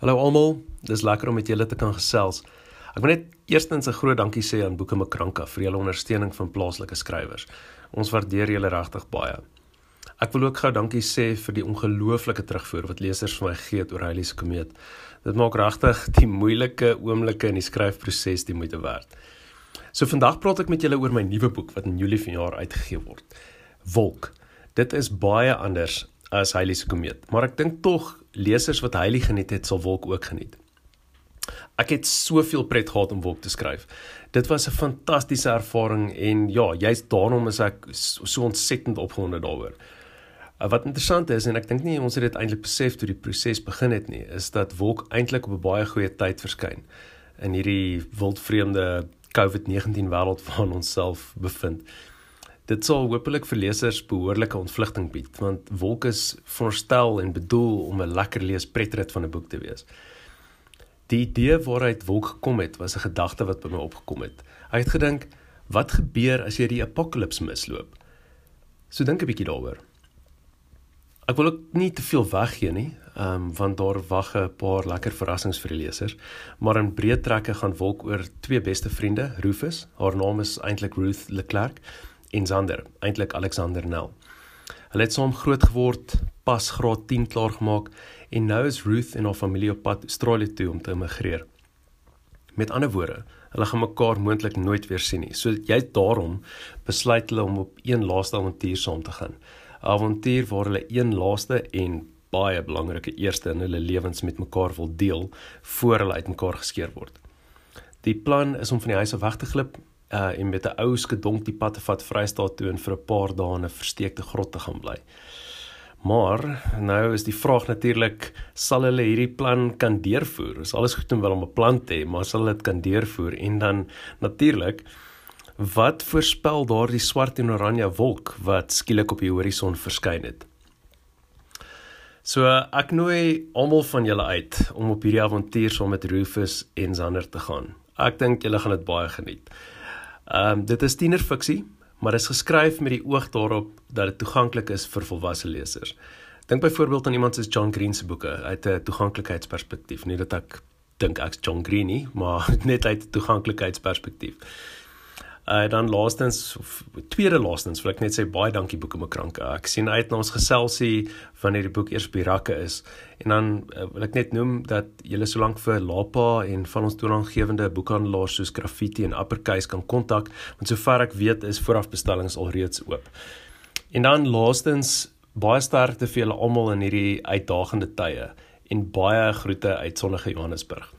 Hallo almal, dis lekker om met julle te kan gesels. Ek wil net eerstens 'n groot dankie sê aan Boeke Makranka vir julle ondersteuning van plaaslike skrywers. Ons waardeer julle regtig baie. Ek wil ook gou dankie sê vir die ongelooflike terugvoer wat lesers vir my gee oor Heilie se komeet. Dit maak regtig die moeilike oomblikke in die skryfproses die moeite werd. So vandag praat ek met julle oor my nuwe boek wat in Julie vanjaar uitgegee word. Wolk. Dit is baie anders as Heilie se komeet, maar ek dink tog lesers wat Heilie geniet het, sal Wolk ook geniet. Ek het soveel pret gehad om Wolk te skryf. Dit was 'n fantastiese ervaring en ja, juist daarom is ek so ontsettend opgewonde daaroor. Uh, wat interessant is en ek dink nie ons het dit eintlik besef toe die proses begin het nie, is dat Wolk eintlik op 'n baie goeie tyd verskyn in hierdie wildvreemde COVID-19 wêreld waarin ons self bevind. Dit sal hopelik vir lesers behoorlike ontvlugting bied want Wolk is voorstel en bedoel om 'n lekker lees pretrit van 'n boek te wees. Die idee waaruit Wolk gekom het, was 'n gedagte wat by my opgekom het. Ek het gedink, wat gebeur as jy die apokalips misloop? So dink 'n bietjie daaroor. Ek wil ook nie te veel weggee nie, ehm um, want daar wag 'n paar lekker verrassings vir die lesers, maar in breë trekke gaan Wolk oor twee beste vriende, Rufus, haar naam is eintlik Ruth Leclerc en Zander, eintlik Alexander Nel. Hulle het saam groot geword, pas graad 10 klaar gemaak en nou is Ruth en haar familie op pad Australië toe om te immigreer. Met ander woorde, hulle gaan mekaar moontlik nooit weer sien nie. So jy daarom besluit hulle om op een laaste avontuur saam te gaan. 'n Avontuur waar hulle een laaste en baie belangrike eerste in hulle lewens met mekaar wil deel voor hulle uitmekaar geskeur word. Die plan is om van die huis af weg te glip uh en met 'n ou skedonk die pad te vat Vrystaat toe en vir 'n paar dae in 'n versteekte grot te gaan bly. Maar nou is die vraag natuurlik sal hulle hierdie plan kan deurvoer? Is alles goed om wel om 'n plan te hê, maar sal dit kan deurvoer? En dan natuurlik wat voorspel daardie swart en oranje wolk wat skielik op die horison verskyn het? So ek nooi almal van julle uit om op hierdie avontuur saam met Rufus en Zander te gaan. Ek dink julle gaan dit baie geniet. Ehm um, dit is tienerfiksie, maar dit is geskryf met die oog daarop dat dit toeganklik is vir volwasse lesers. Dink byvoorbeeld aan iemand soos John Green se boeke uit 'n toeganklikheidsperspektief, nie dat ek dink ek's John Green nie, maar net uit 'n toeganklikheidsperspektief. Uh dan laastens of tweede laastens wil ek net sê baie dankie Boeke Makranke. Ek sien uit na ons geselsie wanneer die boek eers by rakke is. En dan uh, wil ek net noem dat julle solank vir Lapa en van ons toeranggewende boekhandelaars soos Graffiti en Uppercase kan kontak, want sover ek weet is voorafbestellings alreeds oop. En dan laastens baie sterkte vir julle almal in hierdie uitdagende tye en baie groete uit sonnige Johannesburg.